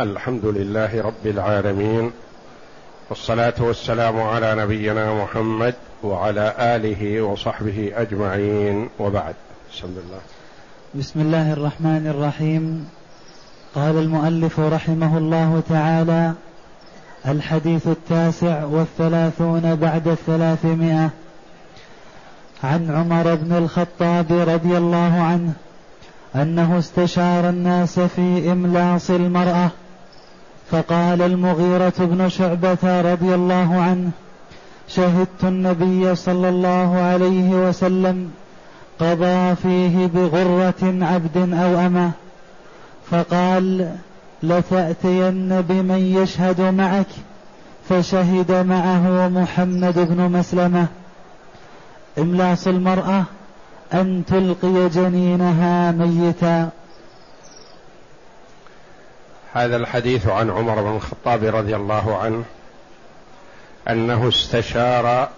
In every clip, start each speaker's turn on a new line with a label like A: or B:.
A: الحمد لله رب العالمين والصلاة والسلام على نبينا محمد وعلى آله وصحبه أجمعين وبعد. بسم الله.
B: بسم الله الرحمن الرحيم. قال المؤلف رحمه الله تعالى الحديث التاسع والثلاثون بعد الثلاثمائة. عن عمر بن الخطاب رضي الله عنه أنه استشار الناس في إملاص المرأة. فقال المغيرة بن شعبة رضي الله عنه شهدت النبي صلى الله عليه وسلم قضى فيه بغرة عبد أو أمة فقال لتأتين بمن يشهد معك فشهد معه محمد بن مسلمة. إملاص المرأة أن تلقي جنينها ميتا.
A: هذا الحديث عن عمر بن الخطاب رضي الله عنه أنه استشار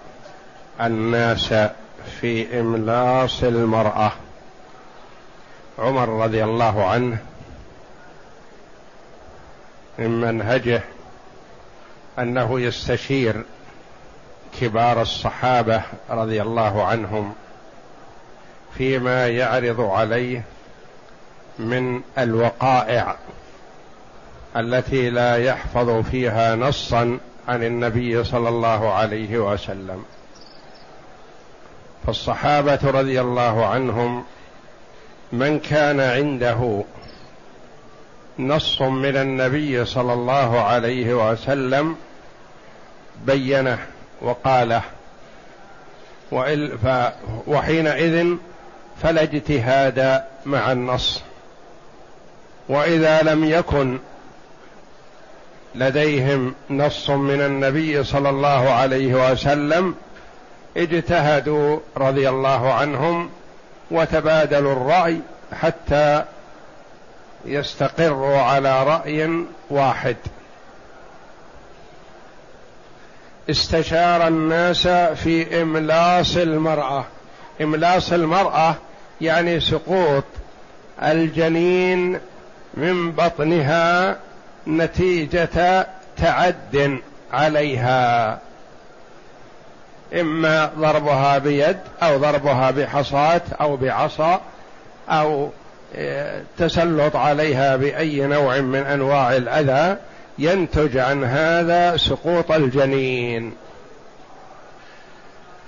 A: الناس في إملاص المرأة. عمر رضي الله عنه من منهجه أنه يستشير كبار الصحابة رضي الله عنهم فيما يعرض عليه من الوقائع التي لا يحفظ فيها نصا عن النبي صلى الله عليه وسلم. فالصحابة رضي الله عنهم من كان عنده نص من النبي صلى الله عليه وسلم بينه وقاله وحينئذ فلا اجتهاد مع النص. وإذا لم يكن لديهم نص من النبي صلى الله عليه وسلم اجتهدوا رضي الله عنهم وتبادلوا الرأي حتى يستقروا على رأي واحد. استشار الناس في إملاص المرأة. إملاص المرأة يعني سقوط الجنين من بطنها نتيجة تعد عليها. إما ضربها بيد أو ضربها بحصاة أو بعصا أو آه، تسلط عليها بأي نوع من أنواع الأذى ينتج عن هذا سقوط الجنين.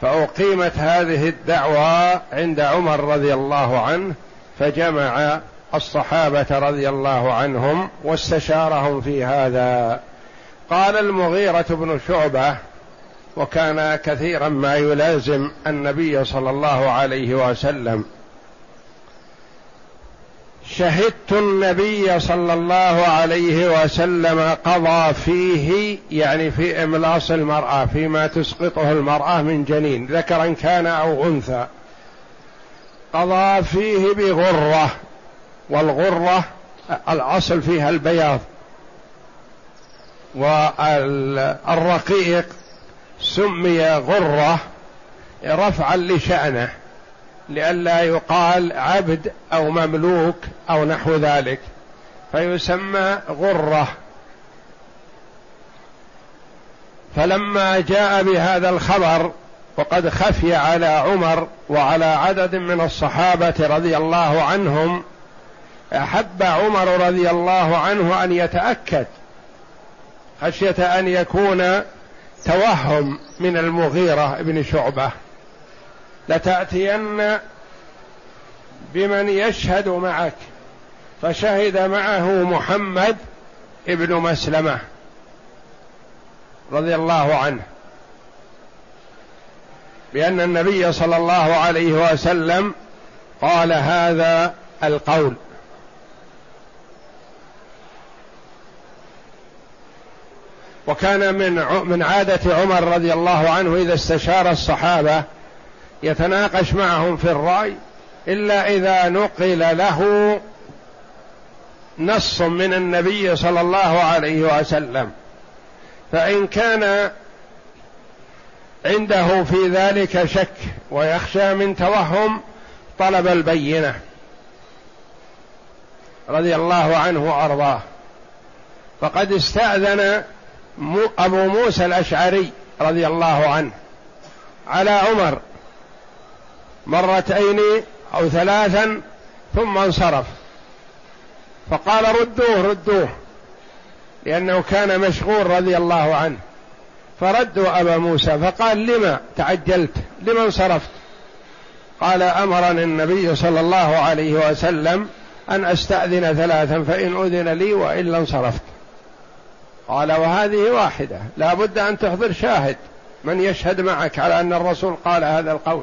A: فأقيمت هذه الدعوى عند عمر رضي الله عنه فجمع الصحابة رضي الله عنهم واستشارهم في هذا. قال المغيرة بن شعبة وكان كثيرا ما يلازم النبي صلى الله عليه وسلم. شهدت النبي صلى الله عليه وسلم قضى فيه يعني في إملاص المرأة فيما تسقطه المرأة من جنين ذكرا كان أو أنثى. قضى فيه بغرة. والغرة الأصل فيها البياض. والرقيق سمي غرة رفعا لشأنه لئلا يقال عبد أو مملوك أو نحو ذلك. فيسمى غرة. فلما جاء بهذا الخبر وقد خفي على عمر وعلى عدد من الصحابة رضي الله عنهم أحب عمر رضي الله عنه أن يتأكد خشية أن يكون توهم من المغيرة بن شعبة. لتأتين بمن يشهد معك فشهد معه محمد ابن مسلمة رضي الله عنه. بأن النبي صلى الله عليه وسلم قال هذا القول. وكان من من عادة عمر رضي الله عنه إذا استشار الصحابة يتناقش معهم في الرأي إلا إذا نقل له نص من النبي صلى الله عليه وسلم. فإن كان عنده في ذلك شك ويخشى من توهم طلب البينة رضي الله عنه وأرضاه. فقد استأذن أبو موسى الأشعري رضي الله عنه على عمر مرتين أو ثلاثا ثم انصرف. فقال ردوه ردوه لأنه كان مشغول رضي الله عنه. فردوا أبا موسى فقال لما تعجلت؟ لما انصرفت؟ قال أمرني النبي صلى الله عليه وسلم أن أستأذن ثلاثا فإن أذن لي وإلا انصرفت. قال وهذه واحدة. لا بد أن تحضر شاهد من يشهد معك على أن الرسول قال هذا القول.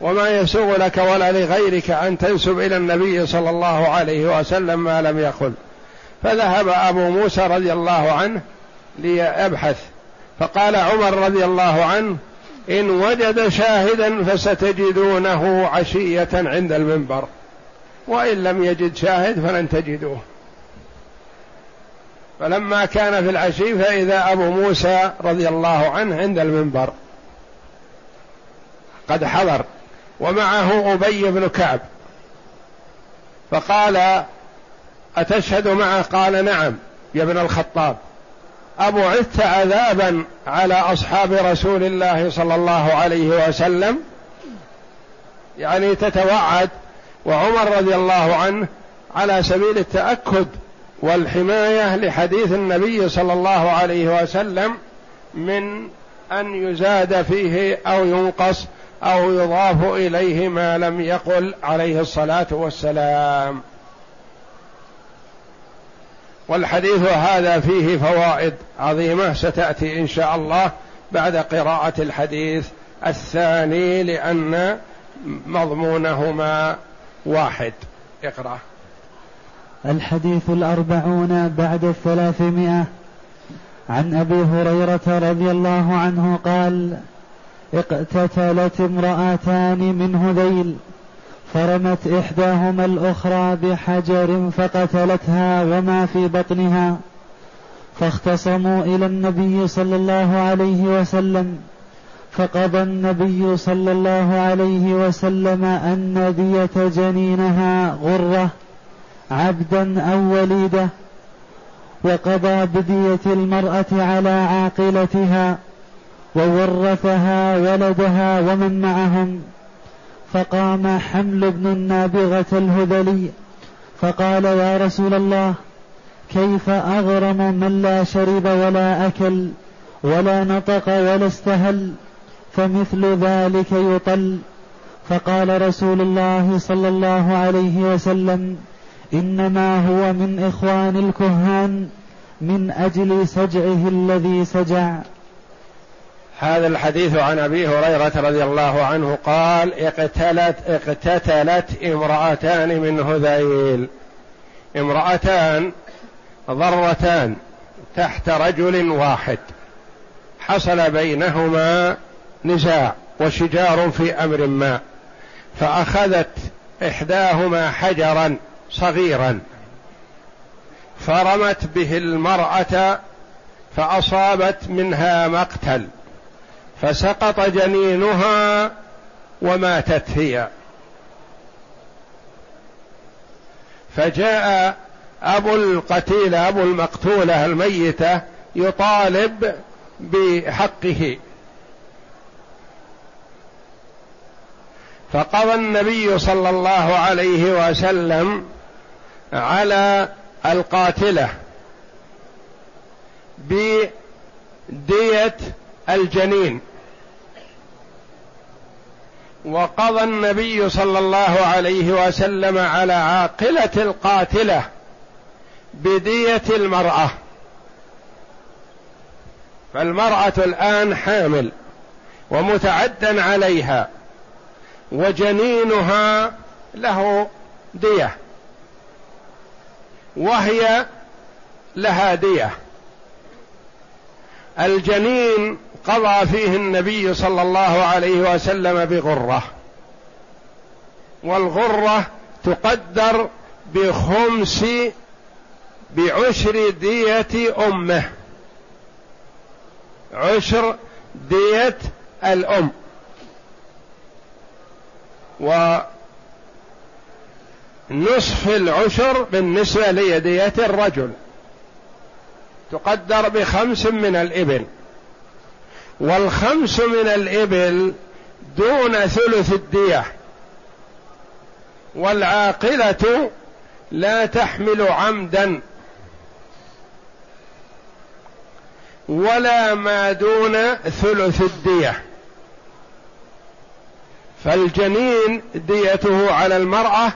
A: وما يسوغ لك ولا لغيرك أن تنسب إلى النبي صلى الله عليه وسلم ما لم يقل. فذهب أبو موسى رضي الله عنه ليبحث. فقال عمر رضي الله عنه إن وجد شاهدا فستجدونه عشية عند المنبر. وإن لم يجد شاهد فلن تجدوه. فلما كان في العشي فإذا أبو موسى رضي الله عنه عند المنبر قد حضر ومعه أبي بن كعب. فقال أتشهد معه؟ قال نعم يا ابن الخطاب. أبعثت عذابا على أصحاب رسول الله صلى الله عليه وسلم. يعني تتوعد وعمر رضي الله عنه على سبيل التأكد والحماية لحديث النبي صلى الله عليه وسلم من أن يزاد فيه أو ينقص أو يضاف إليه ما لم يقل عليه الصلاة والسلام. والحديث هذا فيه فوائد عظيمة ستأتي إن شاء الله بعد قراءة الحديث الثاني لأن مضمونهما واحد. اقرأ.
B: الحديث الأربعون بعد الثلاثمائة. عن أبي هريرة رضي الله عنه قال اقتتلت امرأتان من هذيل فرمت إحداهما الأخرى بحجر فقتلتها وما في بطنها فاختصموا إلى النبي صلى الله عليه وسلم فقضى النبي صلى الله عليه وسلم أن دية جنينها غرة. عبدا أو وليدة وقضى بدية المرأة على عاقلتها وورثها ولدها ومن معهم. فقام حمل بن النابغة الهذلي فقال يا رسول الله كيف أغرم من لا شرب ولا أكل ولا نطق ولا استهل فمثل ذلك يطل؟ فقال رسول الله صلى الله عليه وسلم إنما هو من إخوان الكهان من أجل سجعه الذي سجع.
A: هذا الحديث عن أبي هريرة رضي الله عنه قال اقتلت اقتتلت امرأتان من هذيل. امرأتان ضرتان تحت رجل واحد. حصل بينهما نزاع وشجار في أمر ما فأخذت إحداهما حجرا صغيرا. فرمت به المرأة فأصابت منها مقتل فسقط جنينها وماتت هي. فجاء أبو القتيله أبو المقتولة الميتة يطالب بحقه. فقضى النبي صلى الله عليه وسلم على القاتلة بدية الجنين. وقضى النبي صلى الله عليه وسلم على عاقلة القاتلة بدية المرأة. فالمرأة الآن حامل ومتعدا عليها وجنينها له دية. وهي لها دية. الجنين قضى فيه النبي صلى الله عليه وسلم بغرة. والغرة تقدر بخمس بعشر دية أمه. عشر دية الأم. ونصف العشر بالنسبة لدية الرجل. تقدر بخمس من الإبل. والخمس من الإبل دون ثلث الدية. والعاقلة لا تحمل عمدا. ولا ما دون ثلث الدية. فالجنين ديته على المرأة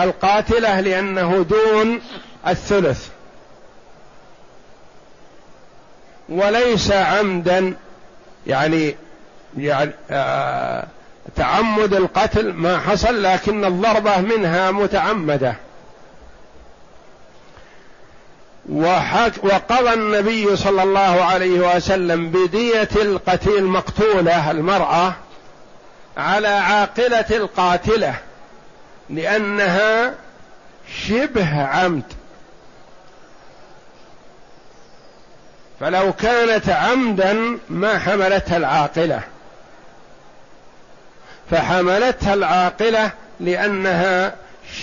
A: القاتلة لأنه دون الثلث. وليس عمدا يعني يعني آه تعمد القتل ما حصل لكن الضربة منها متعمدة. وقضى النبي صلى الله عليه وسلم بدية القتيل مقتولة المرأة على عاقلة القاتلة. لأنها شبه عمد. فلو كانت عمدا ما حملتها العاقلة. فحملتها العاقلة لأنها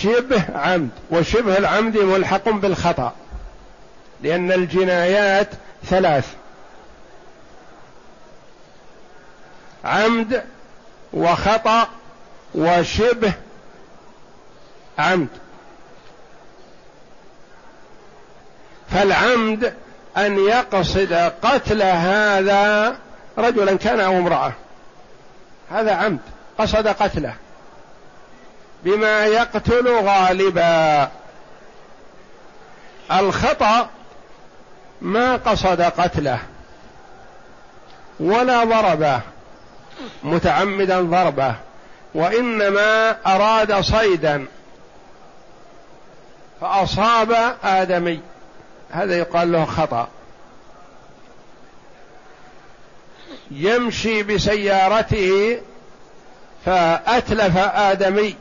A: شبه عمد وشبه العمد ملحق بالخطأ. لأن الجنايات ثلاث. عمد وخطأ وشبه عمد. فالعمد أن يقصد قتل هذا رجلا كان أو امرأة. هذا عمد. قصد قتله. بما يقتل غالبا. الخطأ ما قصد قتله. ولا ضربه. متعمدا ضربه. وإنما أراد صيدا. فأصاب آدمي. هذا يقال له خطأ. يمشي بسيارته فأتلف آدمي.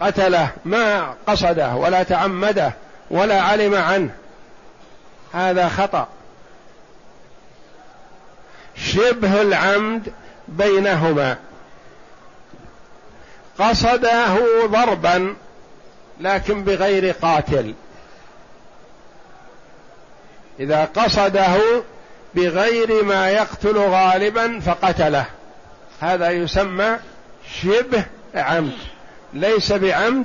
A: قتله ما قصده ولا تعمده ولا علم عنه. هذا خطأ. شبه العمد بينهما. قصده ضربا لكن بغير قاتل. إذا قصده بغير ما يقتل غالبا فقتله. هذا يسمى شبه عمد. ليس بعمد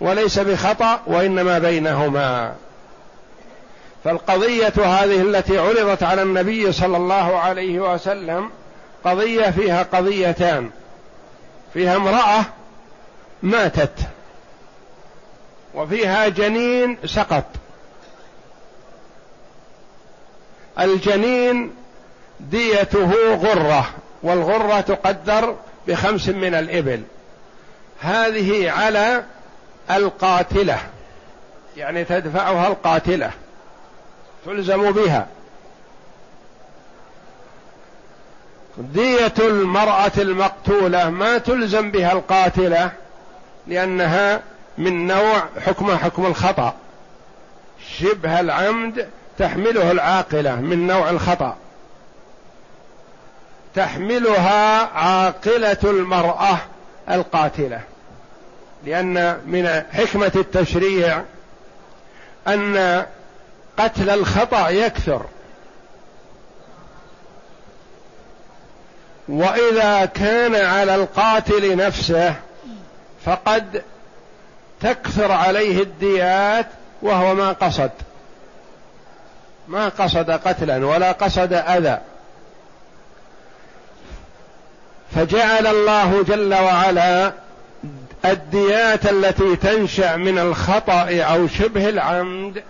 A: وليس بخطأ وإنما بينهما. فالقضية هذه التي عرضت على النبي صلى الله عليه وسلم قضية فيها قضيتان. فيها امرأة ماتت. وفيها جنين سقط. الجنين ديته غرة والغرة تقدر بخمس من الإبل. هذه على القاتلة يعني تدفعها القاتلة تلزم بها. دية المرأة المقتولة ما تلزم بها القاتلة لأنها من نوع حكم حكم الخطأ. شبه العمد تحمله العاقلة من نوع الخطأ. تحملها عاقلة المرأة القاتلة. لأن من حكمة التشريع أن قتل الخطأ يكثر. وإذا كان على القاتل نفسه فقد تكثر عليه الديات وهو ما قصد. ما قصد قتلا ولا قصد أذى. فجعل الله جل وعلا الديات التي تنشأ من الخطأ أو شبه العمد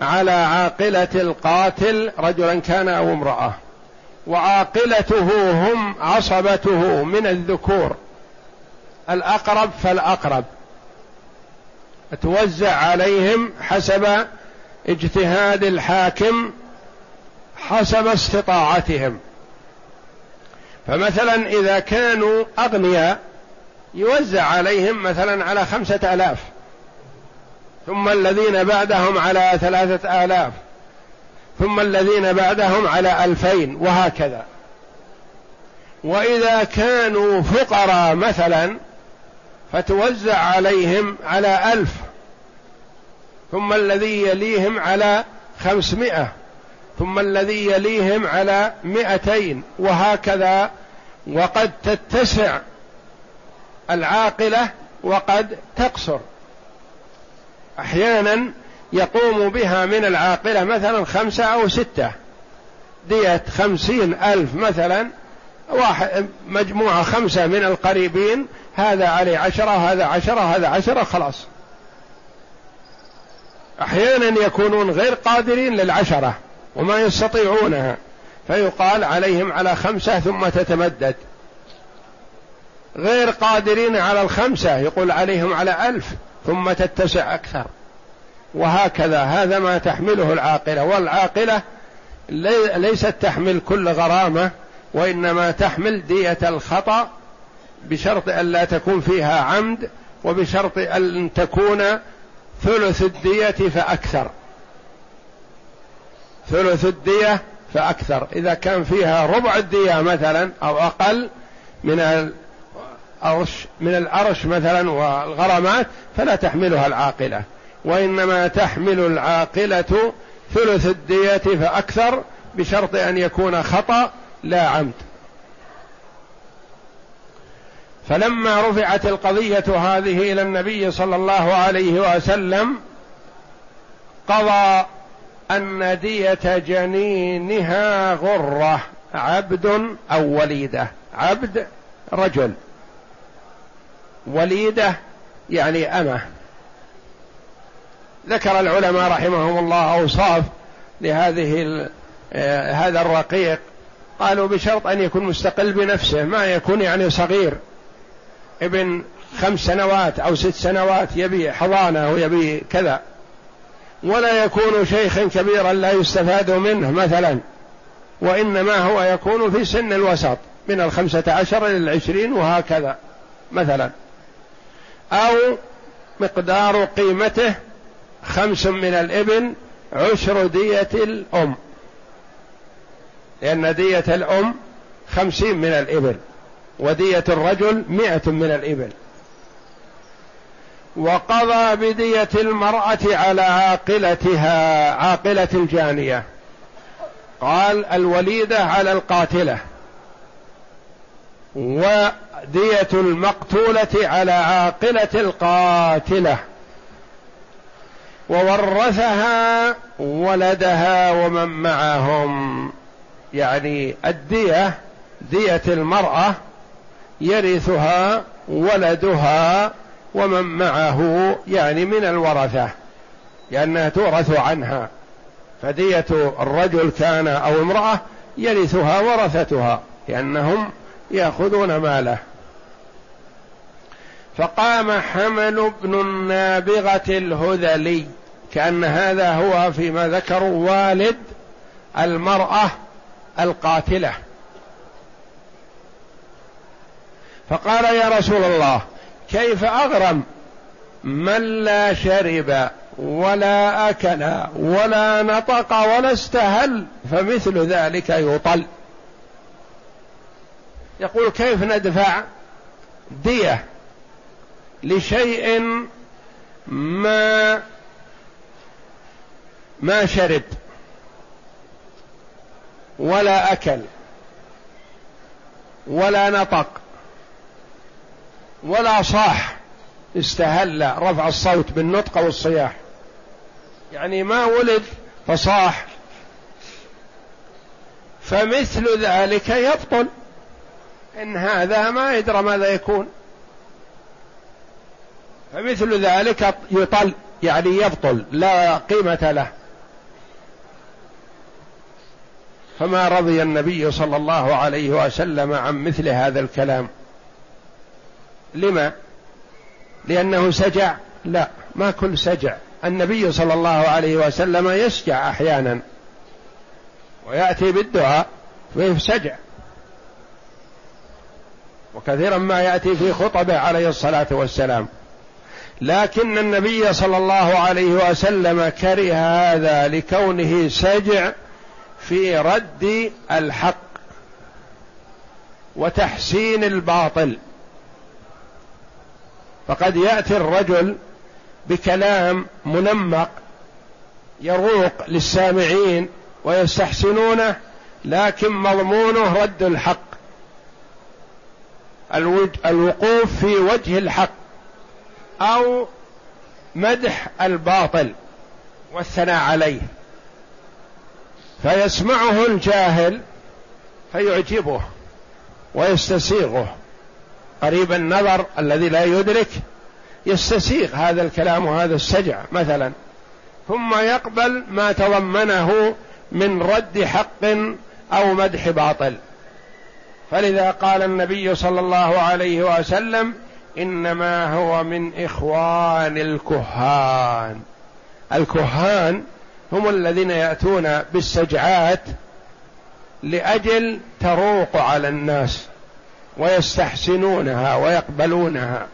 A: على عاقلة القاتل رجلا كان أو امرأة. وعاقلته هم عصبته من الذكور. الأقرب فالأقرب. توزع عليهم حسب اجتهاد الحاكم حسب استطاعتهم. فمثلا إذا كانوا أغنياء يوزع عليهم مثلا على خمسة آلاف ثم الذين بعدهم على ثلاثة آلاف ثم الذين بعدهم على ألفين وهكذا. وإذا كانوا فقراء مثلا فتوزع عليهم على ألف ثم الذي يليهم على خمسمائة ثم الذي يليهم على مئتين وهكذا. وقد تتسع العاقلة وقد تقصر. أحيانا يقوم بها من العاقلة مثلا خمسة أو ستة. دية خمسين ألف مثلا واحد مجموعة خمسة من القريبين هذا عليه عشرة هذا عشرة هذا عشرة خلاص. أحيانا يكونون غير قادرين للعشرة وما يستطيعونها فيقال عليهم على خمسة ثم تتمدد. غير قادرين على الخمسة يقول عليهم على ألف ثم تتسع أكثر. وهكذا هذا ما تحمله العاقلة. والعاقلة ليست تحمل كل غرامة وإنما تحمل دية الخطأ بشرط أن لا تكون فيها عمد وبشرط أن تكون ثلث الدية فأكثر. ثلث الدية فأكثر. إذا كان فيها ربع الدية مثلا أو أقل من الأرش من الأرش مثلا والغرامات فلا تحملها العاقلة. وإنما تحمل العاقلة ثلث الدية فأكثر بشرط أن يكون خطأ لا عمد. فلما رفعت القضية هذه إلى النبي صلى الله عليه وسلم قضى أن دية جنينها غرة عبد أو وليدة. عبد رجل وليدة يعني أمة. ذكر العلماء رحمهم الله أوصاف لهذه آه، هذا الرقيق. قالوا بشرط أن يكون مستقل بنفسه ما يكون يعني صغير. ابن خمس سنوات أو ست سنوات يبي حضانة ويبي كذا. ولا يكون شيخا كبيرا لا يستفاد منه مثلا. وإنما هو يكون في سن الوسط من الخمسة عشر إلى العشرين وهكذا مثلا. أو مقدار قيمته خمس من الإبل عشر دية الأم. لأن دية الأم خمسين من الإبل ودية الرجل مئة من الإبل. وقضى بدية المرأة على عاقلتها عاقلة الجانية. قال الوليدة على القاتلة. ودية المقتولة على عاقلة القاتلة. وورثها ولدها ومن معهم. يعني الدية دية المرأة يرثها ولدها ومن معه يعني من الورثة لأنها تورث عنها. فدية الرجل كان أو امرأة يرثها ورثتها لأنهم يأخذون ماله. فقام حمل بن النابغة الهذلي كأن هذا هو فيما ذكروا والد المرأة القاتلة. فقال يا رسول الله كيف أغرم؟ من لا شرب ولا أكل ولا نطق ولا استهل فمثل ذلك يطل. يقول كيف ندفع دية لشيء ما ما شرب ولا أكل ولا نطق؟ ولا صاح. استهل رفع الصوت بالنطق والصياح. يعني ما ولد فصاح. فمثل ذلك يبطل. إن هذا ما يدرى ماذا يكون. فمثل ذلك يطل يعني يبطل لا قيمة له. فما رضي النبي صلى الله عليه وسلم عن مثل هذا الكلام. لما؟ لأنه سجع. لا ما كل سجع. النبي صلى الله عليه وسلم يسجع أحيانا. ويأتي بالدعاء سجع. وكثيرا ما يأتي في خطبه عليه الصلاة والسلام. لكن النبي صلى الله عليه وسلم كره هذا لكونه سجع في رد الحق وتحسين الباطل. فقد يأتي الرجل بكلام منمق يروق للسامعين ويستحسنونه لكن مضمونه رد الحق. الوقوف في وجه الحق أو مدح الباطل والثناء عليه. فيسمعه الجاهل فيعجبه ويستسيغه. قريب النظر الذي لا يدرك يستسيغ هذا الكلام وهذا السجع مثلا. ثم يقبل ما تضمنه من رد حق أو مدح باطل. فلذا قال النبي صلى الله عليه وسلم إنما هو من إخوان الكهان. الكهان هم الذين يأتون بالسجعات لأجل تروق على الناس. ويستحسنونها ويقبلونها.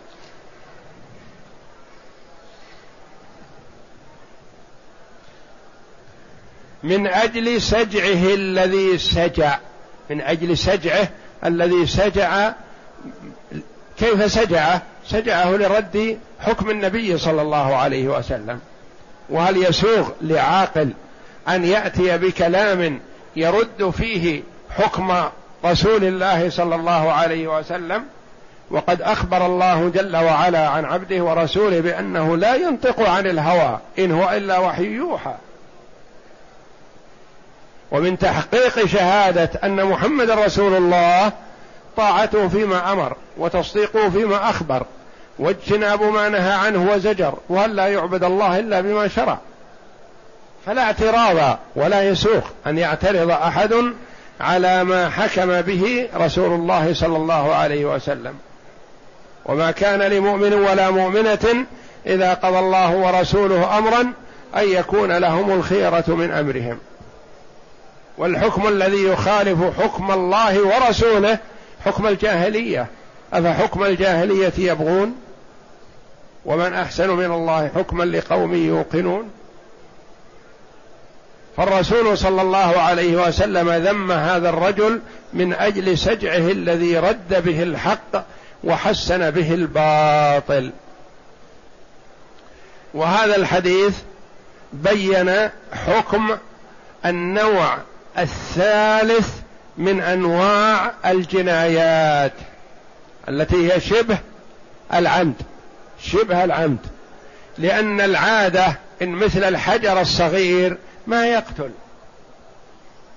A: من أجل سجعه الذي سجع من أجل سجعه الذي سجع كيف سجعه؟ سجعه لرد حكم النبي صلى الله عليه وسلم. وهل يسوغ لعاقل أن يأتي بكلام يرد فيه حكم رسول الله صلى الله عليه وسلم وقد أخبر الله جل وعلا عن عبده ورسوله بأنه لا ينطق عن الهوى إن هو إلا وحي يوحى. ومن تحقيق شهادة أن محمد رسول الله طاعته فيما أمر وتصديقه فيما أخبر واجتناب ما نهى عنه وزجر وهل لا يعبد الله إلا بما شرع. فلا اعتراض ولا يسوق أن يعترض أحد على ما حكم به رسول الله صلى الله عليه وسلم. وما كان لمؤمن ولا مؤمنة إذا قضى الله ورسوله أمرا أن يكون لهم الخيرة من أمرهم. والحكم الذي يخالف حكم الله ورسوله حكم الجاهلية. أفحكم الجاهلية يبغون؟ ومن أحسن من الله حكما لقوم يوقنون؟ فالرسول صلى الله عليه وسلم ذم هذا الرجل من أجل سجعه الذي رد به الحق وحسن به الباطل. وهذا الحديث بين حكم النوع الثالث من أنواع الجنايات التي هي شبه العمد. شبه العمد. لأن العادة إن مثل الحجر الصغير ما يقتل.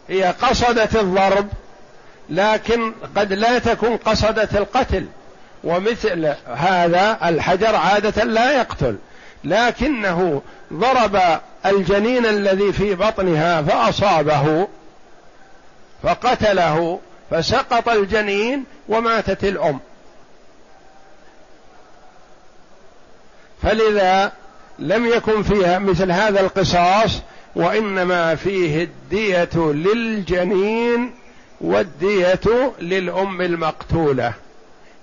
A: هي قصدت الضرب لكن قد لا تكون قصدت القتل. ومثل هذا الحجر عادة لا يقتل. لكنه ضرب الجنين الذي في بطنها فأصابه فقتله فسقط الجنين وماتت الأم. فلذا لم يكن فيها مثل هذا القصاص وإنما فيه الدية للجنين والدية للأم المقتولة.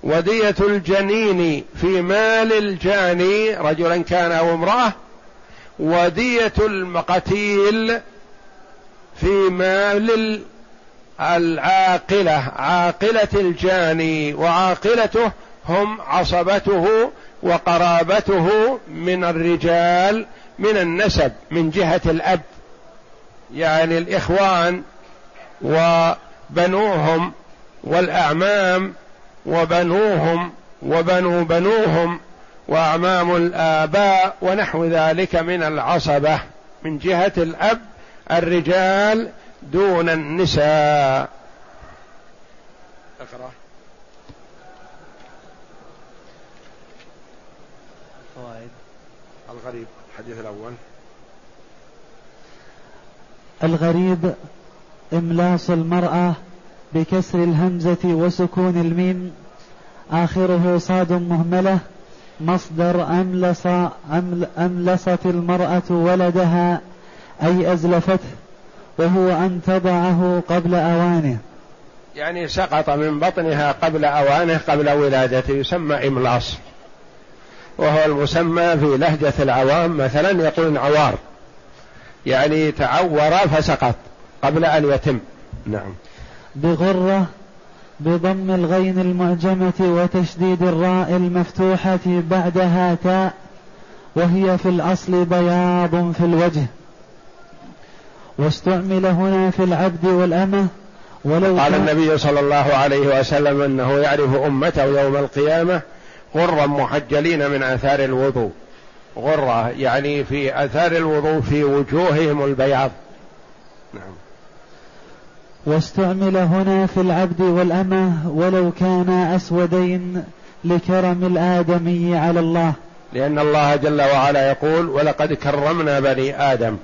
A: ودية الجنين في مال الجاني رجلا كان أو امرأة ودية القتيل في مال العاقلة عاقلة الجاني وعاقلته هم عصبته وقرابته من الرجال من النسب من جهة الأب. يعني الإخوان وبنوهم والأعمام وبنوهم وبنو بنوهم وأعمام الآباء ونحو ذلك من العصبة من جهة الأب الرجال دون النساء. أقرأ. الفوائد الغريب. الحديث الأول.
B: الغريب إملاص المرأة بكسر الهمزة وسكون الميم. آخره صاد مهملة. مصدر أملص أمل أملصت المرأة ولدها أي أزلفته وهو أن تضعه قبل أوانه.
A: يعني سقط من بطنها قبل أوانه قبل ولادته يسمى إملاص. وهو المسمى في لهجة العوام مثلا يقول عوار. يعني تعور فسقط قبل أن يتم. نعم.
B: بغرة بضم الغين المعجمة وتشديد الراء المفتوحة بعدها تاء وهي في الأصل بياض في الوجه. واستعمل هنا في العبد والأمة
A: ولو قال النبي صلى الله عليه وسلم أنه يعرف أمته يوم القيامة غرا محجلين من آثار الوضوء. غرة يعني في آثار الوضوء في وجوههم البياض. نعم.
B: واستعمل هنا في العبد والأمة ولو كانا أسودين لكرم الآدمي على الله.
A: لأن الله جل وعلا يقول ولقد كرمنا بني آدم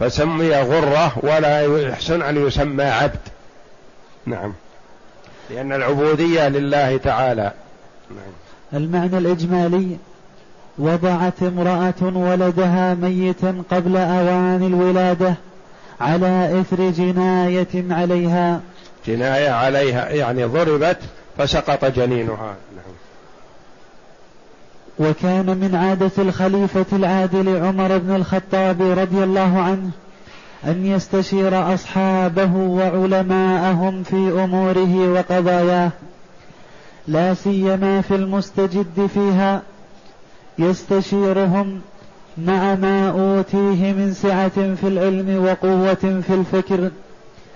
A: فسمي غرة ولا يحسن أن يسمى عبد. نعم. لأن العبودية لله تعالى.
B: نعم. المعنى الإجمالي وضعت امرأة ولدها ميتا قبل أوان الولادة على إثر جناية عليها.
A: جناية عليها يعني ضربت فسقط جنينها. نعم.
B: وكان من عادة الخليفة العادل عمر بن الخطاب رضي الله عنه أن يستشير أصحابه وعلماءهم في أموره وقضاياه. لا سيما في المستجد فيها يستشيرهم مع ما أوتيه من سعة في العلم وقوة في الفكر.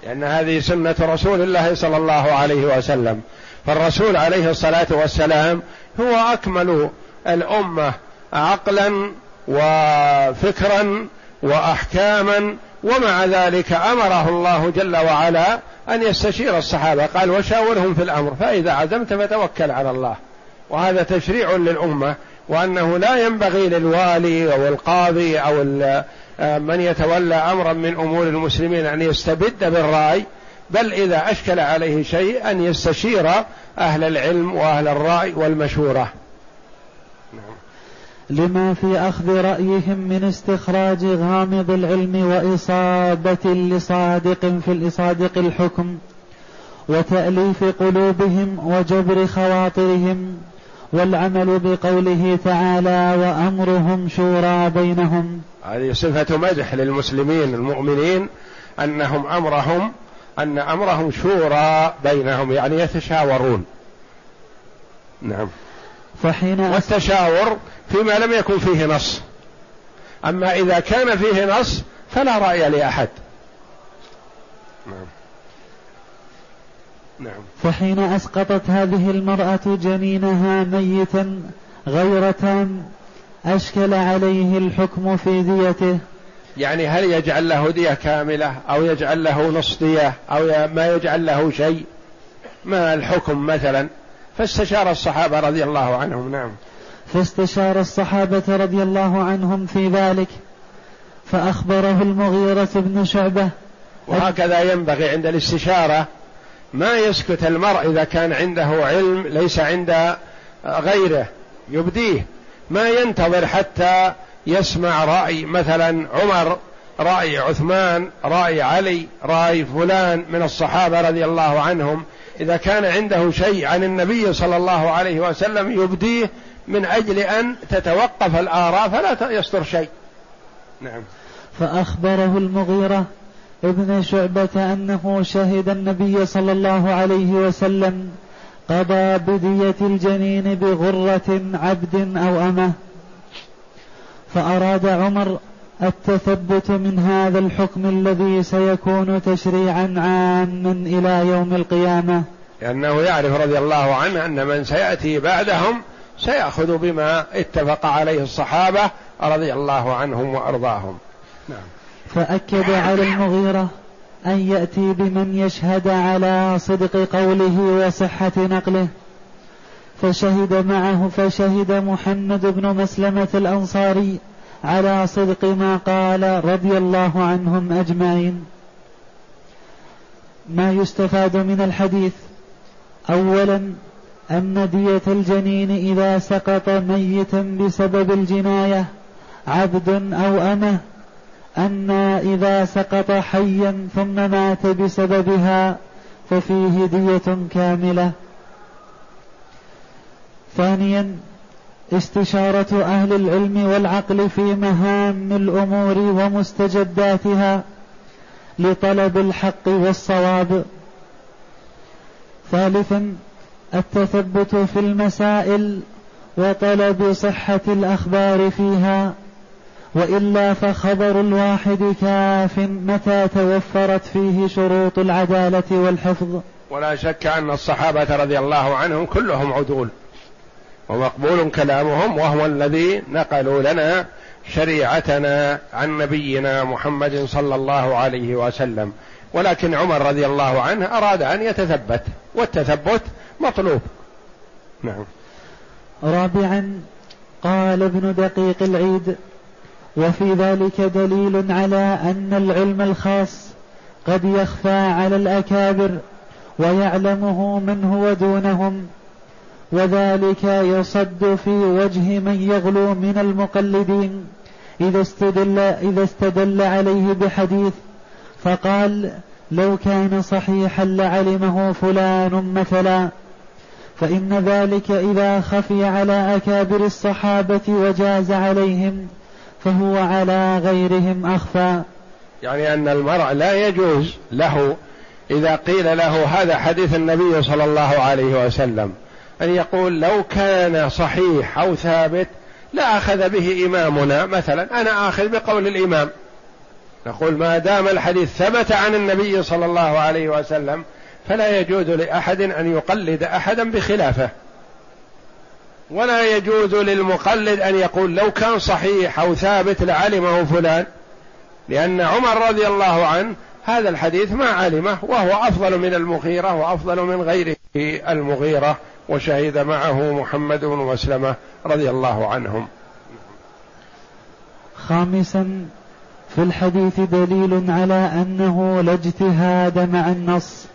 A: لأن هذه سنة رسول الله صلى الله عليه وسلم. فالرسول عليه الصلاة والسلام هو أكمل الأمة عقلا وفكرا وأحكاما ومع ذلك أمره الله جل وعلا أن يستشير الصحابة. قال وشاورهم في الأمر فإذا عزمت فتوكل على الله. وهذا تشريع للأمة وأنه لا ينبغي للوالي أو القاضي أو من يتولى أمرا من أمور المسلمين أن يستبد بالرأي بل إذا أشكل عليه شيء أن يستشير أهل العلم وأهل الرأي والمشورة.
B: لما في أخذ رأيهم من استخراج غامض العلم وإصابة لصادق في الإصادق الحكم وتأليف قلوبهم وجبر خواطرهم والعمل بقوله تعالى وأمرهم شورى بينهم.
A: هذه صفة مدح للمسلمين المؤمنين أنهم أمرهم أن أمرهم شورى بينهم يعني يتشاورون. نعم. فحين والتشاور فيما لم يكن فيه نص. أما إذا كان فيه نص فلا رأي لأحد. نعم.
B: نعم. فحين أسقطت هذه المرأة جنينها ميتا غير تام أشكل عليه الحكم في ديته.
A: يعني هل يجعل له دية كاملة أو يجعل له نص دية أو ما يجعل له شيء؟ ما الحكم مثلا؟ فاستشار الصحابة رضي الله عنهم. نعم.
B: فاستشار الصحابة رضي الله عنهم في ذلك فأخبره المغيرة بن شعبة.
A: وهكذا ينبغي عند الاستشارة ما يسكت المرء إذا كان عنده علم ليس عند غيره يبديه. ما ينتظر حتى يسمع رأي مثلا عمر رأي عثمان رأي علي رأي فلان من الصحابة رضي الله عنهم. إذا كان عنده شيء عن النبي صلى الله عليه وسلم يبديه من أجل أن تتوقف الآراء فلا يصدر شيء.
B: نعم. فأخبره المغيرة ابن شعبة أنه شهد النبي صلى الله عليه وسلم قضى بدية الجنين بغرة عبد أو أمة. فأراد عمر التثبت من هذا الحكم الذي سيكون تشريعا عاما إلى يوم القيامة.
A: لأنه يعرف رضي الله عنه أن من سيأتي بعدهم سيأخذ بما اتفق عليه الصحابة رضي الله عنهم وأرضاهم.
B: نعم. فأكد على المغيرة أن يأتي بمن يشهد على صدق قوله وصحة نقله. فشهد معه فشهد محمد بن مسلمة الأنصاري على صدق ما قال رضي الله عنهم أجمعين. ما يستفاد من الحديث أولا أن دية الجنين إذا سقط ميتا بسبب الجناية عبد أو أمة أن إذا سقط حيا ثم مات بسببها ففيه دية كاملة. ثانيا استشارة أهل العلم والعقل في مهام الأمور ومستجداتها لطلب الحق والصواب. ثالثا التثبت في المسائل وطلب صحة الأخبار فيها وإلا فخبر الواحد كاف متى توفرت فيه شروط العدالة والحفظ.
A: ولا شك أن الصحابة رضي الله عنهم كلهم عدول ومقبول كلامهم وهو الذي نقلوا لنا شريعتنا عن نبينا محمد صلى الله عليه وسلم. ولكن عمر رضي الله عنه أراد أن يتثبت والتثبت مطلوب نعم.
B: رابعا قال ابن دقيق العيد وفي ذلك دليل على أن العلم الخاص قد يخفى على الأكابر ويعلمه من هو دونهم وذلك يصد في وجه من يغلو من المقلدين إذا استدل, إذا استدل عليه بحديث فقال لو كان صحيحا لعلمه فلان مثلا. فإن ذلك إذا خفي على أكابر الصحابة وجاز عليهم فهو على غيرهم أخفى.
A: يعني أن المرء لا يجوز له إذا قيل له هذا حديث النبي صلى الله عليه وسلم أن يقول لو كان صحيح أو ثابت لا أخذ به إمامنا. مثلا أنا آخذ بقول الإمام. نقول ما دام الحديث ثبت عن النبي صلى الله عليه وسلم فلا يجوز لأحد أن يقلد أحدا بخلافه. ولا يجوز للمقلد أن يقول لو كان صحيح أو ثابت لعلمه فلان لأن عمر رضي الله عنه هذا الحديث ما علمه وهو أفضل من المغيرة وأفضل من غيره المغيرة وشهد معه محمد بن مسلمة رضي الله عنهم.
B: خامسا في الحديث دليل على أنه لا اجتهاد مع النص.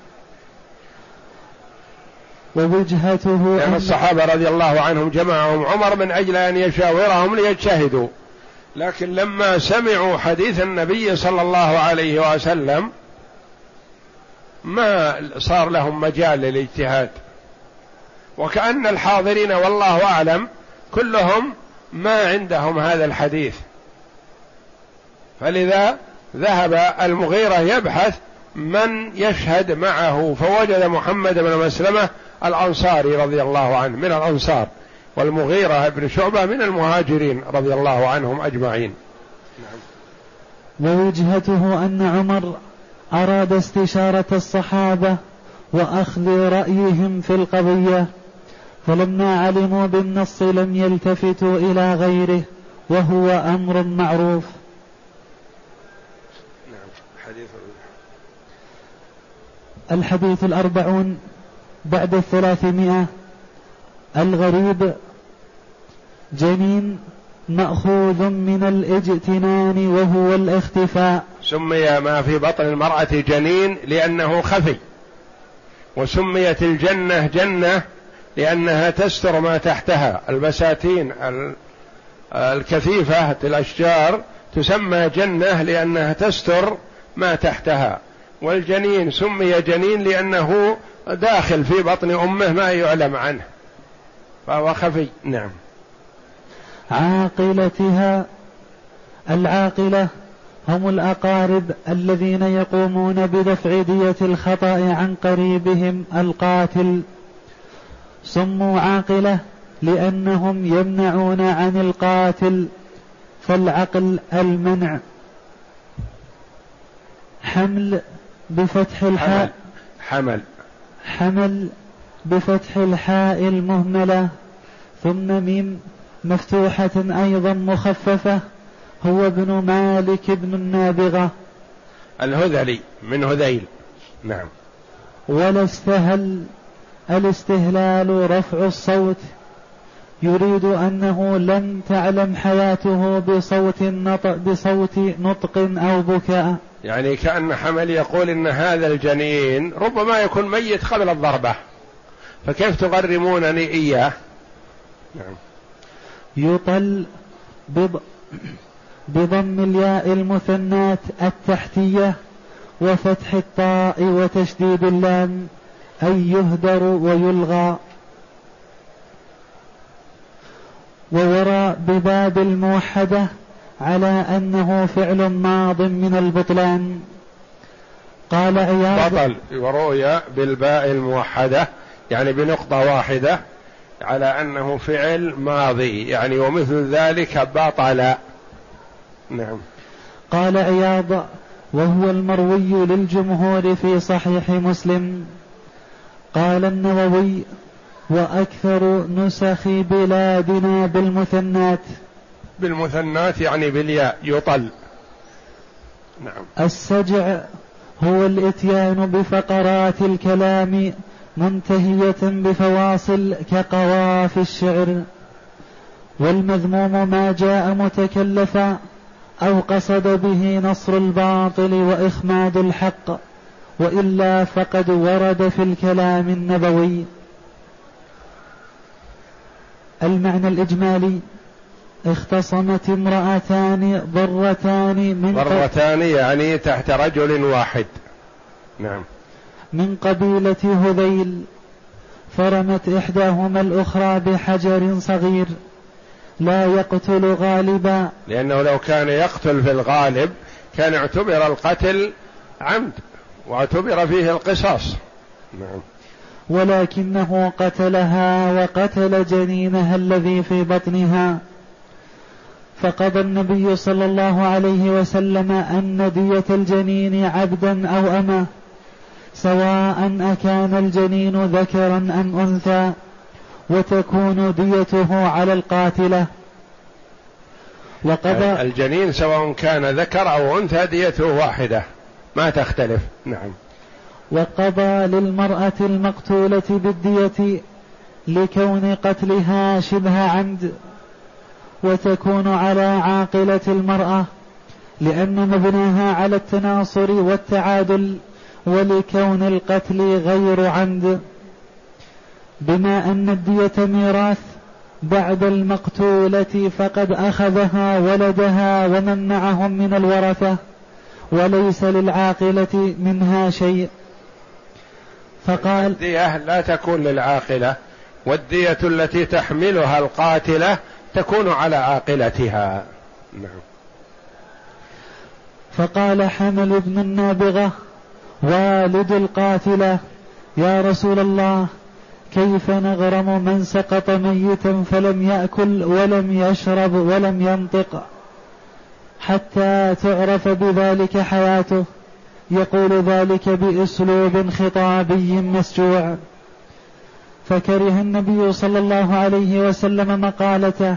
B: ووجهته
A: يعني الصحابة رضي الله عنهم جمعهم عمر من أجل أن يشاورهم ليجتهدوا. لكن لما سمعوا حديث النبي صلى الله عليه وسلم ما صار لهم مجال للاجتهاد. وكأن الحاضرين والله أعلم كلهم ما عندهم هذا الحديث. فلذا ذهب المغيرة يبحث من يشهد معه. فوجد محمد بن مسلمة الأنصاري رضي الله عنه من الأنصار. والمغيرة بن شعبة من المهاجرين رضي الله عنهم أجمعين.
B: ووجهته أن عمر أراد استشارة الصحابة وأخذ رأيهم في القضية فلما علموا بالنص لم يلتفتوا إلى غيره وهو أمر معروف. نعم حديث. الحديث الأربعون بعد الثلاثمائة الغريب جنين مأخوذ من الاجتنان وهو الاختفاء.
A: سمي ما في بطن المرأة جنين لأنه خفي وسميت الجنة جنة لأنها تستر ما تحتها. البساتين الكثيفة الأشجار تسمى جنة لأنها تستر ما تحتها والجنين سمي جنين لأنه داخل في بطن أمه ما يعلم عنه. فهو خفي. نعم.
B: عاقلتها العاقلة هم الأقارب الذين يقومون بدفع دية الخطأ عن قريبهم القاتل. سموا عاقلة لأنهم يمنعون عن القاتل فالعقل المنع. حمل بفتح الحاء.
A: حمل.
B: حمل. بفتح الحاء المهملة ثم ميم مفتوحة أيضا مخففة هو ابن مالك بن النابغة.
A: الهذلي من هذيل. نعم.
B: ولا استهل الاستهلال رفع الصوت. يريد أنه لم تعلم حياته بصوت نطق بصوت نطق أو بكاء.
A: يعني كأن حمل يقول إن هذا الجنين ربما يكون ميت قبل الضربة. فكيف تغرمونني إياه؟
B: نعم. يطل بض... بضم الياء المثنات التحتية وفتح الطاء وتشديد اللام أي يهدر ويلغى. وورى بباب الموحدة على أنه فعل ماض من البطلان. قال عياض
A: بطل ورؤيا بالباء الموحدة يعني بنقطة واحدة على أنه فعل ماضي يعني ومثل ذلك بطل. نعم.
B: قال عياض وهو المروي للجمهور في صحيح مسلم. قال النووي وأكثر نسخ بلادنا بالمثنات.
A: بالمثنات يعني بالياء يطل.
B: نعم. السجع هو الإتيان بفقرات الكلام منتهية بفواصل كقواف الشعر. والمذموم ما جاء متكلفا أو قصد به نصر الباطل وإخماد الحق وإلا فقد ورد في الكلام النبوي. المعنى الإجمالي اختصمت امرأتان ضرتان من
A: ضرتان يعني تحت رجل واحد. نعم.
B: من قبيلة هذيل فرمت إحداهما الأخرى بحجر صغير لا يقتل غالبا.
A: لأنه لو كان يقتل في الغالب كان اعتبر القتل عمد واعتبر فيه القصاص. نعم.
B: ولكنه قتلها وقتل جنينها الذي في بطنها. فقضى النبي صلى الله عليه وسلم أن دية الجنين عبدا أو أما سواء أكان الجنين ذكرا أم أنثى وتكون ديته على القاتلة.
A: وقضى الجنين سواء كان ذكر أو أنثى ديته واحدة. ما تختلف. نعم.
B: وقضى للمرأة المقتولة بالدية لكون قتلها شبه عمد وتكون على عاقلة المرأة لأن مبناها على التناصر والتعادل ولكون القتل غير عمد بما أن الدية ميراث بعد المقتولة فقد أخذها ولدها ومن معهم من الورثة وليس للعاقلة منها شيء.
A: فقال الدية لا تكون للعاقلة. والدية التي تحملها القاتلة تكون على عاقلتها. نعم.
B: فقال حمل بن النابغة والد القاتلة يا رسول الله كيف نغرم من سقط ميتا فلم يأكل ولم يشرب ولم ينطق حتى تعرف بذلك حياته؟ يقول ذلك بأسلوب خطابي مسجوع. فكره النبي صلى الله عليه وسلم مقالته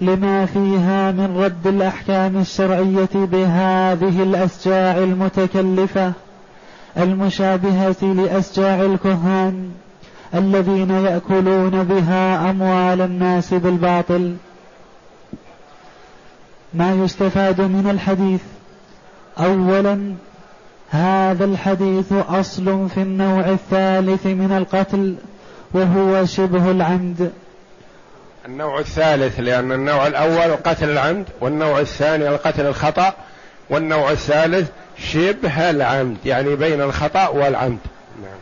B: لما فيها من رد الأحكام الشرعية بهذه الاسجاع المتكلفة المشابهة لاسجاع الكهان الذين يأكلون بها أموال الناس بالباطل. ما يستفاد من الحديث اولا هذا الحديث أصل في النوع الثالث من القتل وهو شبه العمد.
A: النوع الثالث لأن النوع الأول قتل العمد والنوع الثاني القتل الخطأ والنوع الثالث شبه العمد يعني بين الخطأ والعمد. نعم.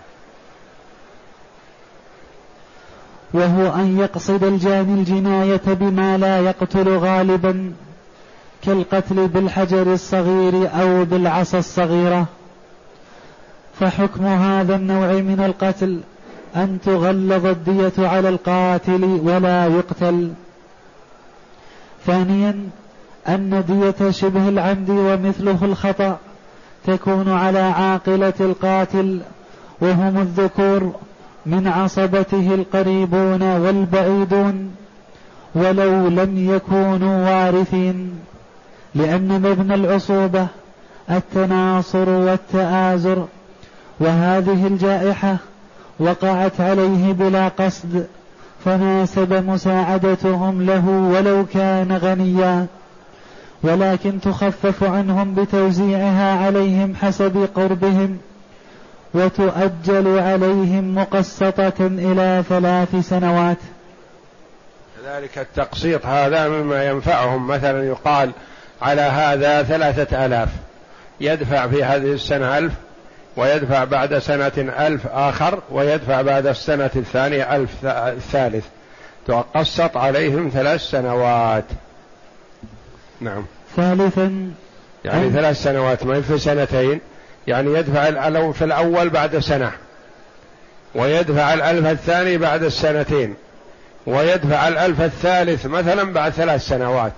B: وهو أن يقصد الجاني الجناية بما لا يقتل غالبا. كالقتل بالحجر الصغير أو بالعصا الصغيرة. فحكم هذا النوع من القتل أن تغلظ الدية على القاتل ولا يقتل. ثانيا أن دية شبه العمد ومثله الخطأ تكون على عاقلة القاتل وهم الذكور من عصبته القريبون والبعيدون ولو لم يكونوا وارثين. لأن مبنى العصوبة التناصر والتآزر وهذه الجائحة وقعت عليه بلا قصد فناسب مساعدتهم له ولو كان غنيا. ولكن تخفف عنهم بتوزيعها عليهم حسب قربهم وتؤجل عليهم مقسطة إلى ثلاث سنوات.
A: كذلك التقسيط هذا مما ينفعهم. مثلا يقال على هذا ثلاثة آلاف. يدفع في هذه السنة ألف ويدفع بعد سنة ألف آخر ويدفع بعد السنة الثانية ألف الثالث. تقسط عليهم ثلاث سنوات. نعم.
B: ثالثا
A: يعني ثلاث سنوات ما في سنتين. يعني يدفع الألف في الأول بعد سنة. ويدفع الألف الثاني بعد السنتين. ويدفع الألف الثالث مثلا بعد ثلاث سنوات.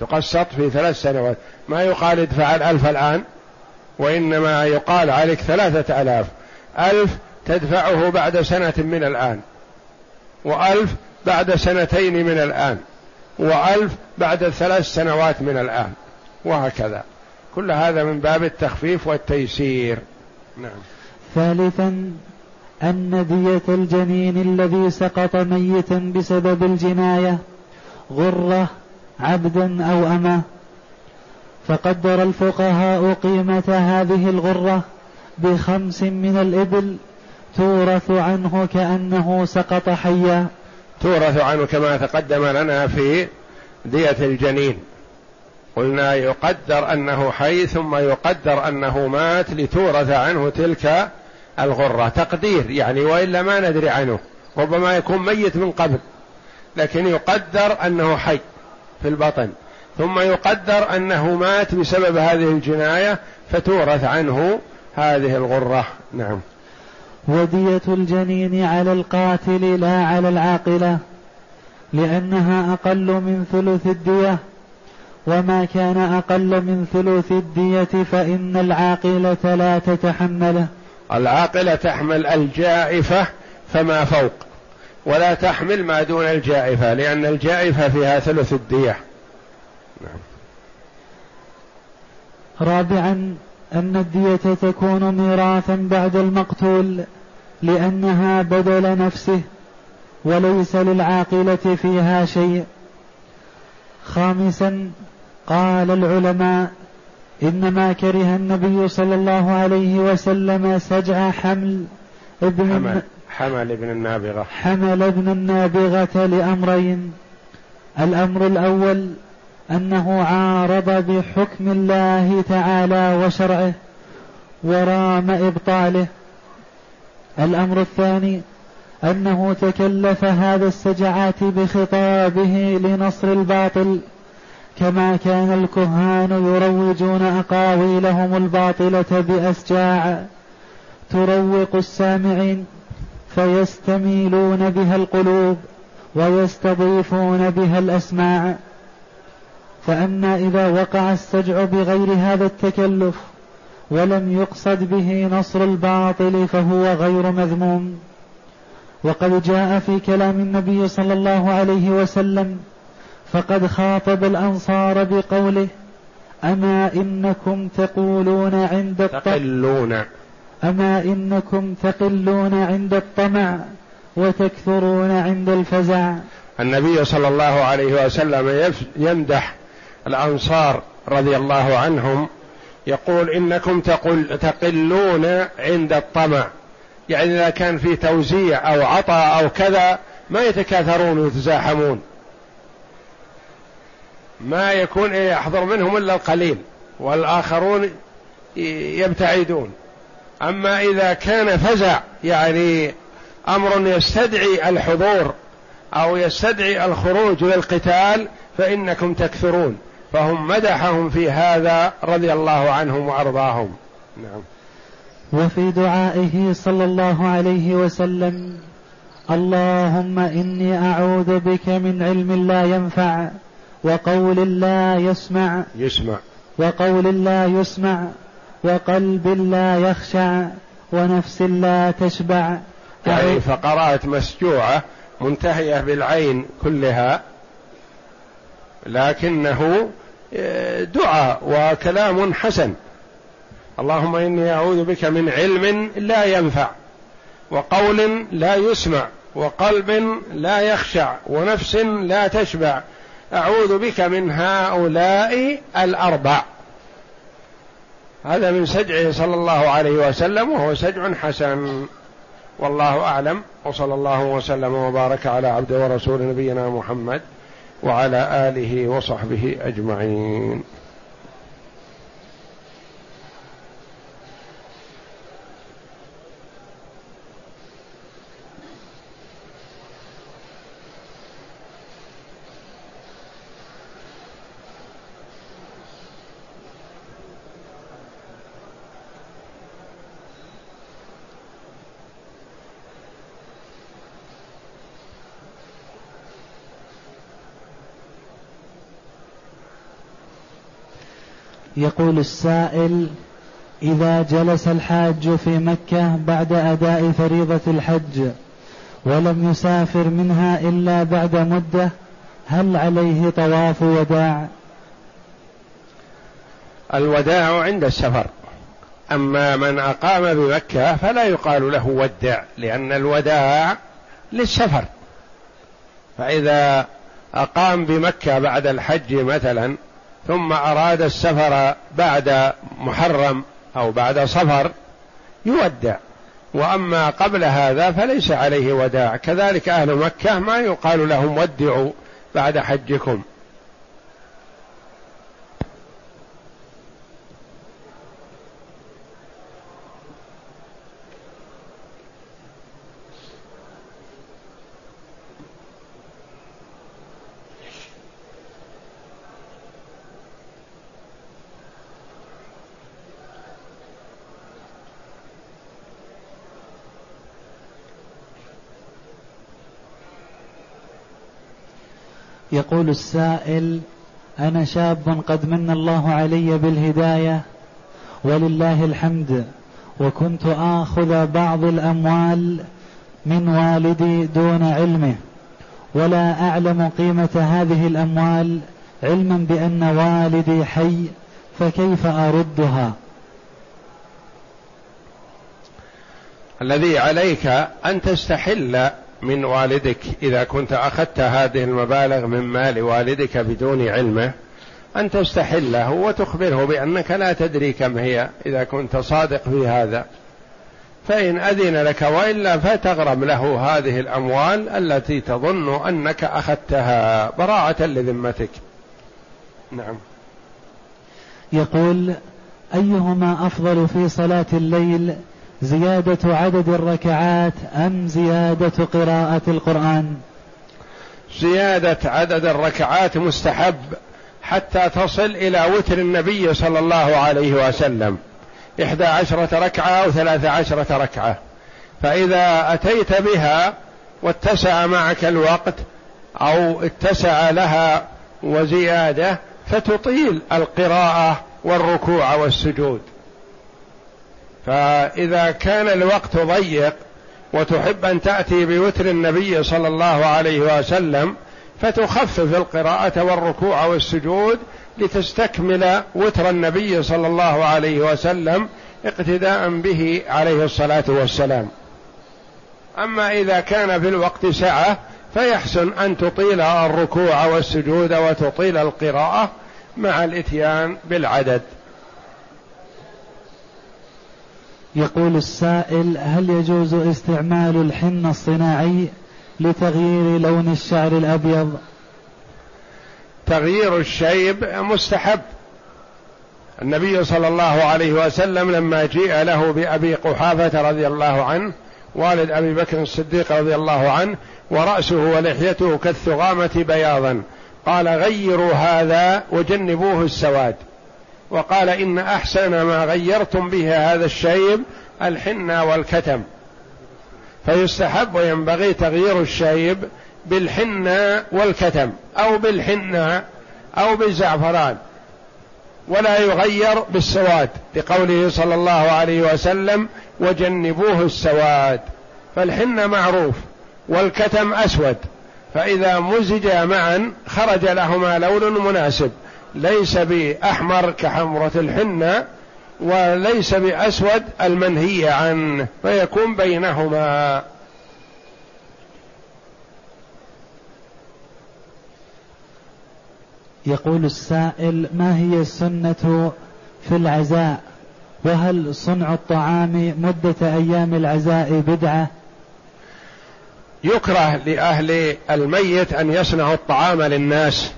A: تقسط في ثلاث سنوات. ما يقال ادفع الألف الآن وإنما يقال عليك ثلاثة ألاف. ألف تدفعه بعد سنة من الآن وألف بعد سنتين من الآن وألف بعد ثلاث سنوات من الآن وهكذا. كل هذا من باب التخفيف والتيسير. نعم.
B: ثالثا أن دية الجنين الذي سقط ميتا بسبب الجناية غرة عبدا أو أمة فقدر الفقهاء قيمة هذه الغرة بخمس من الإبل تورث عنه كأنه سقط حيا.
A: تورث عنه كما تقدم لنا في دية الجنين. قلنا يقدر أنه حي ثم يقدر أنه مات لتورث عنه تلك الغرة. تقدير يعني وإلا ما ندري عنه ربما يكون ميت من قبل لكن يقدر أنه حي. في البطن. ثم يقدر أنه مات بسبب هذه الجناية فتورث عنه هذه الغرة. نعم.
B: ودية الجنين على القاتل لا على العاقلة لأنها أقل من ثلث الدية. وما كان أقل من ثلث الدية فإن العاقلة لا تتحمله.
A: العاقلة تحمل الجائفة فما فوق. ولا تحمل ما دون الجائفة لأن الجائفة فيها ثلث الدية. نعم.
B: رابعا أن الدية تكون ميراثا بعد المقتول لأنها بدل نفسه وليس للعاقلة فيها شيء. خامسا قال العلماء إنما كره النبي صلى الله عليه وسلم سجع حمل
A: ابن حمل, حمل ابن النابغة.
B: حمل ابن النابغة لأمرين. الأمر الأول أنه عارض بحكم الله تعالى وشرعه ورام إبطاله. الأمر الثاني أنه تكلف هذا السجعات بخطابه لنصر الباطل كما كان الكهان يروجون أقاويلهم الباطلة بأسجاع. تروق السامعين فيستميلون بها القلوب ويستضيفون بها الأسماع. فأما إذا وقع السجع بغير هذا التكلف ولم يقصد به نصر الباطل فهو غير مذموم. وقد جاء في كلام النبي صلى الله عليه وسلم فقد خاطب الأنصار بقوله أما إنكم تقولون عند
A: تقلون.
B: أما إنكم تقلون عند الطمع وتكثرون عند الفزع.
A: النبي صلى الله عليه وسلم يمدح الأنصار رضي الله عنهم يقول إنكم تقل تقلون عند الطمع. يعني إذا كان في توزيع أو عطاء أو كذا ما يتكاثرون ويتزاحمون. ما يكون يحضر منهم إلا القليل والآخرون يبتعدون. أما إذا كان فزع يعني أمر يستدعي الحضور أو يستدعي الخروج للقتال فإنكم تكثرون فهم مدحهم في هذا رضي الله عنهم وأرضاهم. نعم.
B: وفي دعائه صلى الله عليه وسلم اللهم إني أعوذ بك من علم لا ينفع وقول لا يسمع
A: يسمع.
B: وقول لا يسمع وقلب لا يخشع ونفس لا تشبع.
A: يعني فقرات مسجوعة منتهية بالعين كلها لكنه آه، دعاء وكلام حسن. اللهم إني أعوذ بك من علم لا ينفع وقول لا يسمع وقلب لا يخشع ونفس لا تشبع. أعوذ بك من هؤلاء الأربع. هذا من سجعه صلى الله عليه وسلم وهو سجع حسن. والله أعلم. وصلى الله وسلم وبارك على عبد ورسول نبينا محمد وعلى آله وصحبه أجمعين.
B: يقول السائل إذا جلس الحاج في مكة بعد أداء فريضة الحج ولم يسافر منها إلا بعد مدة هل عليه طواف وداع؟
A: الوداع عند السفر. أما من أقام بمكة فلا يقال له ودع لأن الوداع للسفر. فإذا أقام بمكة بعد الحج مثلا ثم أراد السفر بعد محرم أو بعد صفر يودع. وأما قبل هذا فليس عليه وداع. كذلك أهل مكة ما يقال لهم ودعوا بعد حجكم.
B: يقول السائل أنا شاب قد من الله علي بالهداية ولله الحمد وكنت آخذ بعض الأموال من والدي دون علمه ولا أعلم قيمة هذه الأموال علما بأن والدي حي فكيف أردها؟
A: الذي عليك أن تستحل من والدك إذا كنت أخذت هذه المبالغ من مال والدك بدون علمه أن تستحله وتخبره بأنك لا تدري كم هي إذا كنت صادق في هذا. فإن أذن لك وإلا فتغرم له هذه الأموال التي تظن أنك أخذتها براءة لذمتك. نعم.
B: يقول أيهما أفضل في صلاة الليل زيادة عدد الركعات أم زيادة قراءة القرآن؟
A: زيادة عدد الركعات مستحب حتى تصل إلى وتر النبي صلى الله عليه وسلم. إحدى عشرة ركعة أو ثلاثة عشرة ركعة. فإذا أتيت بها واتسع معك الوقت أو اتسع لها وزيادة فتطيل القراءة والركوع والسجود. فإذا كان الوقت ضيق وتحب أن تأتي بوتر النبي صلى الله عليه وسلم فتخفف القراءة والركوع والسجود لتستكمل وتر النبي صلى الله عليه وسلم اقتداء به عليه الصلاة والسلام. أما إذا كان في الوقت سعة فيحسن أن تطيل الركوع والسجود وتطيل القراءة مع الإتيان بالعدد.
B: يقول السائل هل يجوز استعمال الحنة الصناعي لتغيير لون الشعر الأبيض؟
A: تغيير الشيب مستحب. النبي صلى الله عليه وسلم لما جيء له بأبي قحافة رضي الله عنه والد أبي بكر الصديق رضي الله عنه ورأسه ولحيته كالثغامة بياضا قال غيروا هذا وجنبوه السواد. وقال إن أحسن ما غيرتم به هذا الشيب الحنة والكتم. فيستحب وينبغي تغيير الشيب بالحنة والكتم أو بالحنة أو بالزعفران ولا يغير بالسواد. لقوله صلى الله عليه وسلم وجنبوه السواد فالحنة معروف والكتم أسود فإذا مزجا معا خرج لهما لون مناسب. ليس بأحمر كحمرة الحنة وليس بأسود المنهي عنه فيكون بينهما.
B: يقول السائل ما هي السنة في العزاء؟ وهل صنع الطعام مدة أيام العزاء بدعة؟
A: يكره لأهل الميت أن يصنعوا الطعام للناس.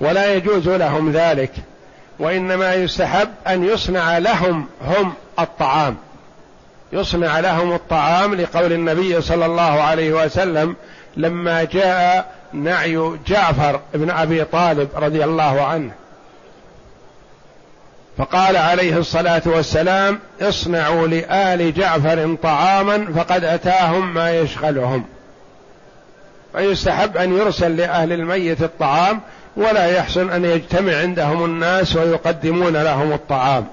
A: ولا يجوز لهم ذلك وإنما يستحب أن يصنع لهم هم الطعام. يصنع لهم الطعام لقول النبي صلى الله عليه وسلم لما جاء نعي جعفر بن أبي طالب رضي الله عنه. فقال عليه الصلاة والسلام اصنعوا لآل جعفر طعاما فقد أتاهم ما يشغلهم. فيستحب أن يرسل لأهل الميت الطعام ولا يحسن أن يجتمع عندهم الناس ويقدمون لهم الطعام.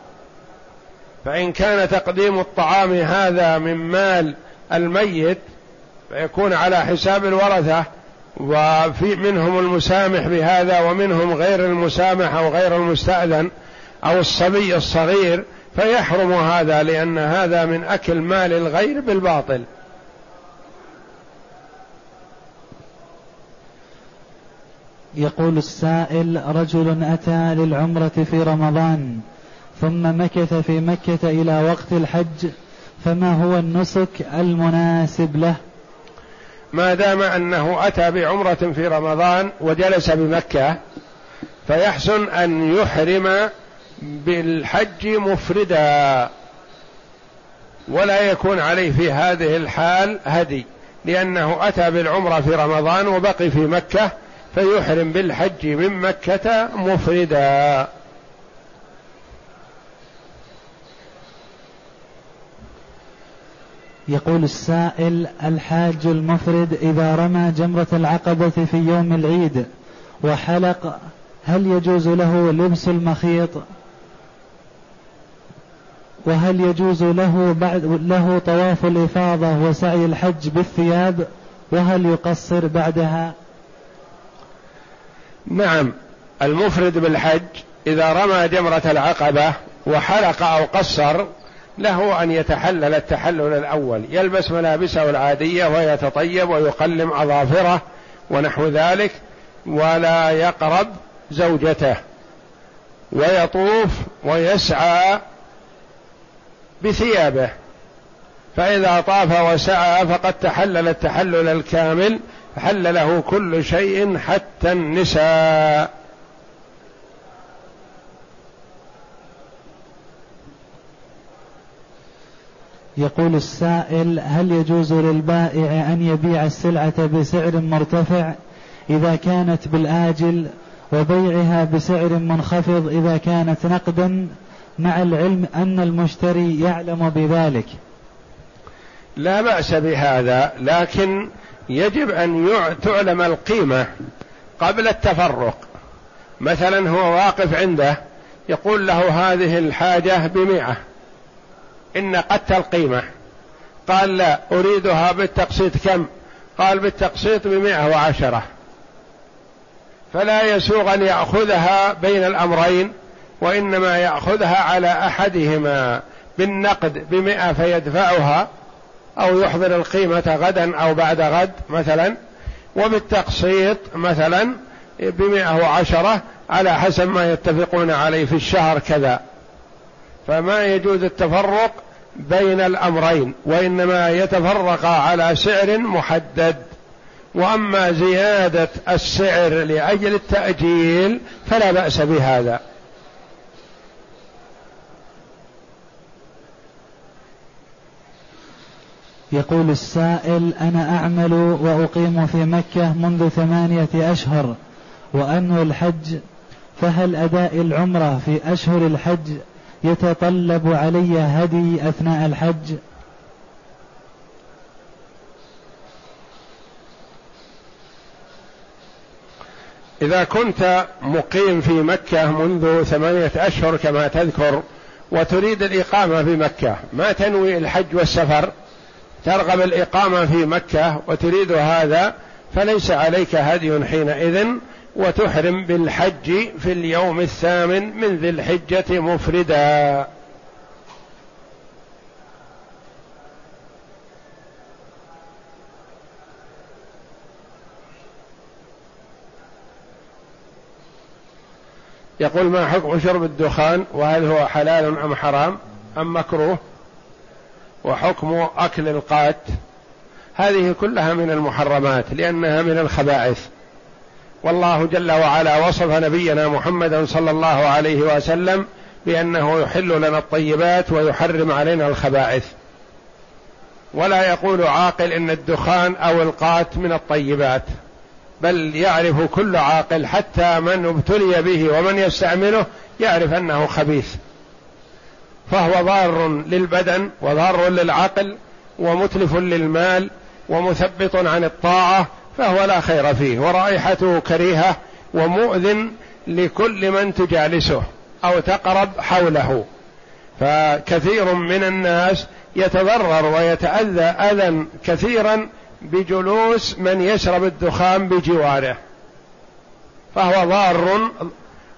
A: فإن كان تقديم الطعام هذا من مال الميت فيكون على حساب الورثة وفي منهم المسامح بهذا ومنهم غير المسامح أو غير المستأذن أو الصبي الصغير فيحرم هذا لأن هذا من أكل مال الغير بالباطل.
B: يقول السائل رجل أتى للعمرة في رمضان ثم مكث في مكة إلى وقت الحج فما هو النسك المناسب له؟
A: ما دام أنه أتى بعمرة في رمضان وجلس بمكة فيحسن أن يحرم بالحج مفردا ولا يكون عليه في هذه الحال هدي لأنه أتى بالعمرة في رمضان وبقي في مكة فيحرم بالحج من مكة مفردا.
B: يقول السائل الحاج المفرد إذا رمى جمرة العقبة في يوم العيد وحلق هل يجوز له لبس المخيط؟ وهل يجوز له بعد له طواف الإفاضة وسعي الحج بالثياب؟ وهل يقصر بعدها؟
A: نعم المفرد بالحج إذا رمى جمرة العقبة وحلق أو قصر له أن يتحلل التحلل الأول. يلبس ملابسه العادية ويتطيب ويقلم أظافره ونحو ذلك ولا يقرب زوجته. ويطوف ويسعى بثيابه. فإذا طاف وسعى فقد تحلل التحلل الكامل حل له كل شيء حتى النساء.
B: يقول السائل هل يجوز للبائع أن يبيع السلعة بسعر مرتفع إذا كانت بالآجل وبيعها بسعر منخفض إذا كانت نقدا مع العلم أن المشتري يعلم بذلك؟
A: لا بأس بهذا لكن يجب أن تعلم القيمة قبل التفرق. مثلا هو واقف عنده يقول له هذه الحاجة بمئة إن قدت القيمة. قال لا أريدها بالتقسيط كم؟ قال بالتقسيط بمئة وعشرة. فلا يسوغ أن يأخذها بين الأمرين وإنما يأخذها على أحدهما. بالنقد بمئة فيدفعها أو يحضر القيمة غدا أو بعد غد مثلا وبالتقسيط مثلا بمئة وعشرة على حسب ما يتفقون عليه في الشهر كذا. فما يجوز التفرق بين الأمرين وإنما يتفرق على سعر محدد. وأما زيادة السعر لأجل التأجيل فلا بأس بهذا.
B: يقول السائل أنا أعمل وأقيم في مكة منذ ثمانية أشهر وأنوي الحج فهل أداء العمرة في أشهر الحج يتطلب علي هدي أثناء الحج؟
A: إذا كنت مقيم في مكة منذ ثمانية أشهر كما تذكر وتريد الإقامة في مكة ما تنوي الحج والسفر؟ ترغب الإقامة في مكة وتريد هذا فليس عليك هدي حينئذ وتحرم بالحج في اليوم الثامن من ذي الحجة مفردا. يقول ما حكم شرب الدخان؟ وهل هو حلال أم حرام؟ أم مكروه؟ وحكم أكل القات. هذه كلها من المحرمات لأنها من الخبائث. والله جل وعلا وصف نبينا محمدا صلى الله عليه وسلم بأنه يحل لنا الطيبات ويحرم علينا الخبائث. ولا يقول عاقل إن الدخان أو القات من الطيبات بل يعرف كل عاقل حتى من ابتلي به ومن يستعمله يعرف أنه خبيث. فهو ضار للبدن وضار للعقل ومتلف للمال ومثبط عن الطاعة فهو لا خير فيه. ورائحته كريهة ومؤذن لكل من تجالسه أو تقرب حوله. فكثير من الناس يتضرر ويتأذى أذى كثيرا بجلوس من يشرب الدخان بجواره. فهو ضار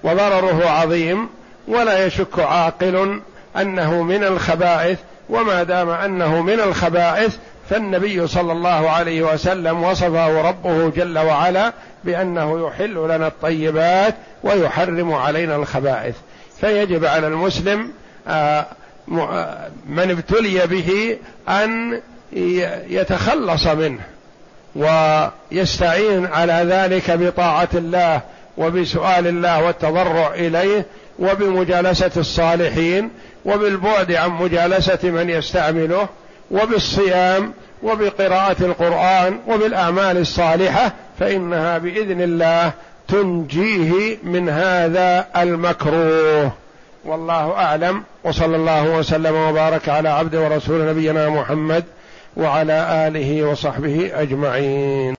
A: وضرره عظيم ولا يشك عاقل أنه من الخبائث وما دام أنه من الخبائث فالنبي صلى الله عليه وسلم وصفه ربه جل وعلا بأنه يحل لنا الطيبات ويحرم علينا الخبائث. فيجب على المسلم آه، آه، من ابتلي به أن يتخلص منه ويستعين على ذلك بطاعة الله وبسؤال الله والتضرع إليه وبمجالسة الصالحين وبالبعد عن مجالسة من يستعمله وبالصيام وبقراءة القرآن وبالأعمال الصالحة فإنها بإذن الله تنجيه من هذا المكروه. والله أعلم وصلى الله وسلم وبارك على عبد ورسول نبينا محمد وعلى آله وصحبه أجمعين.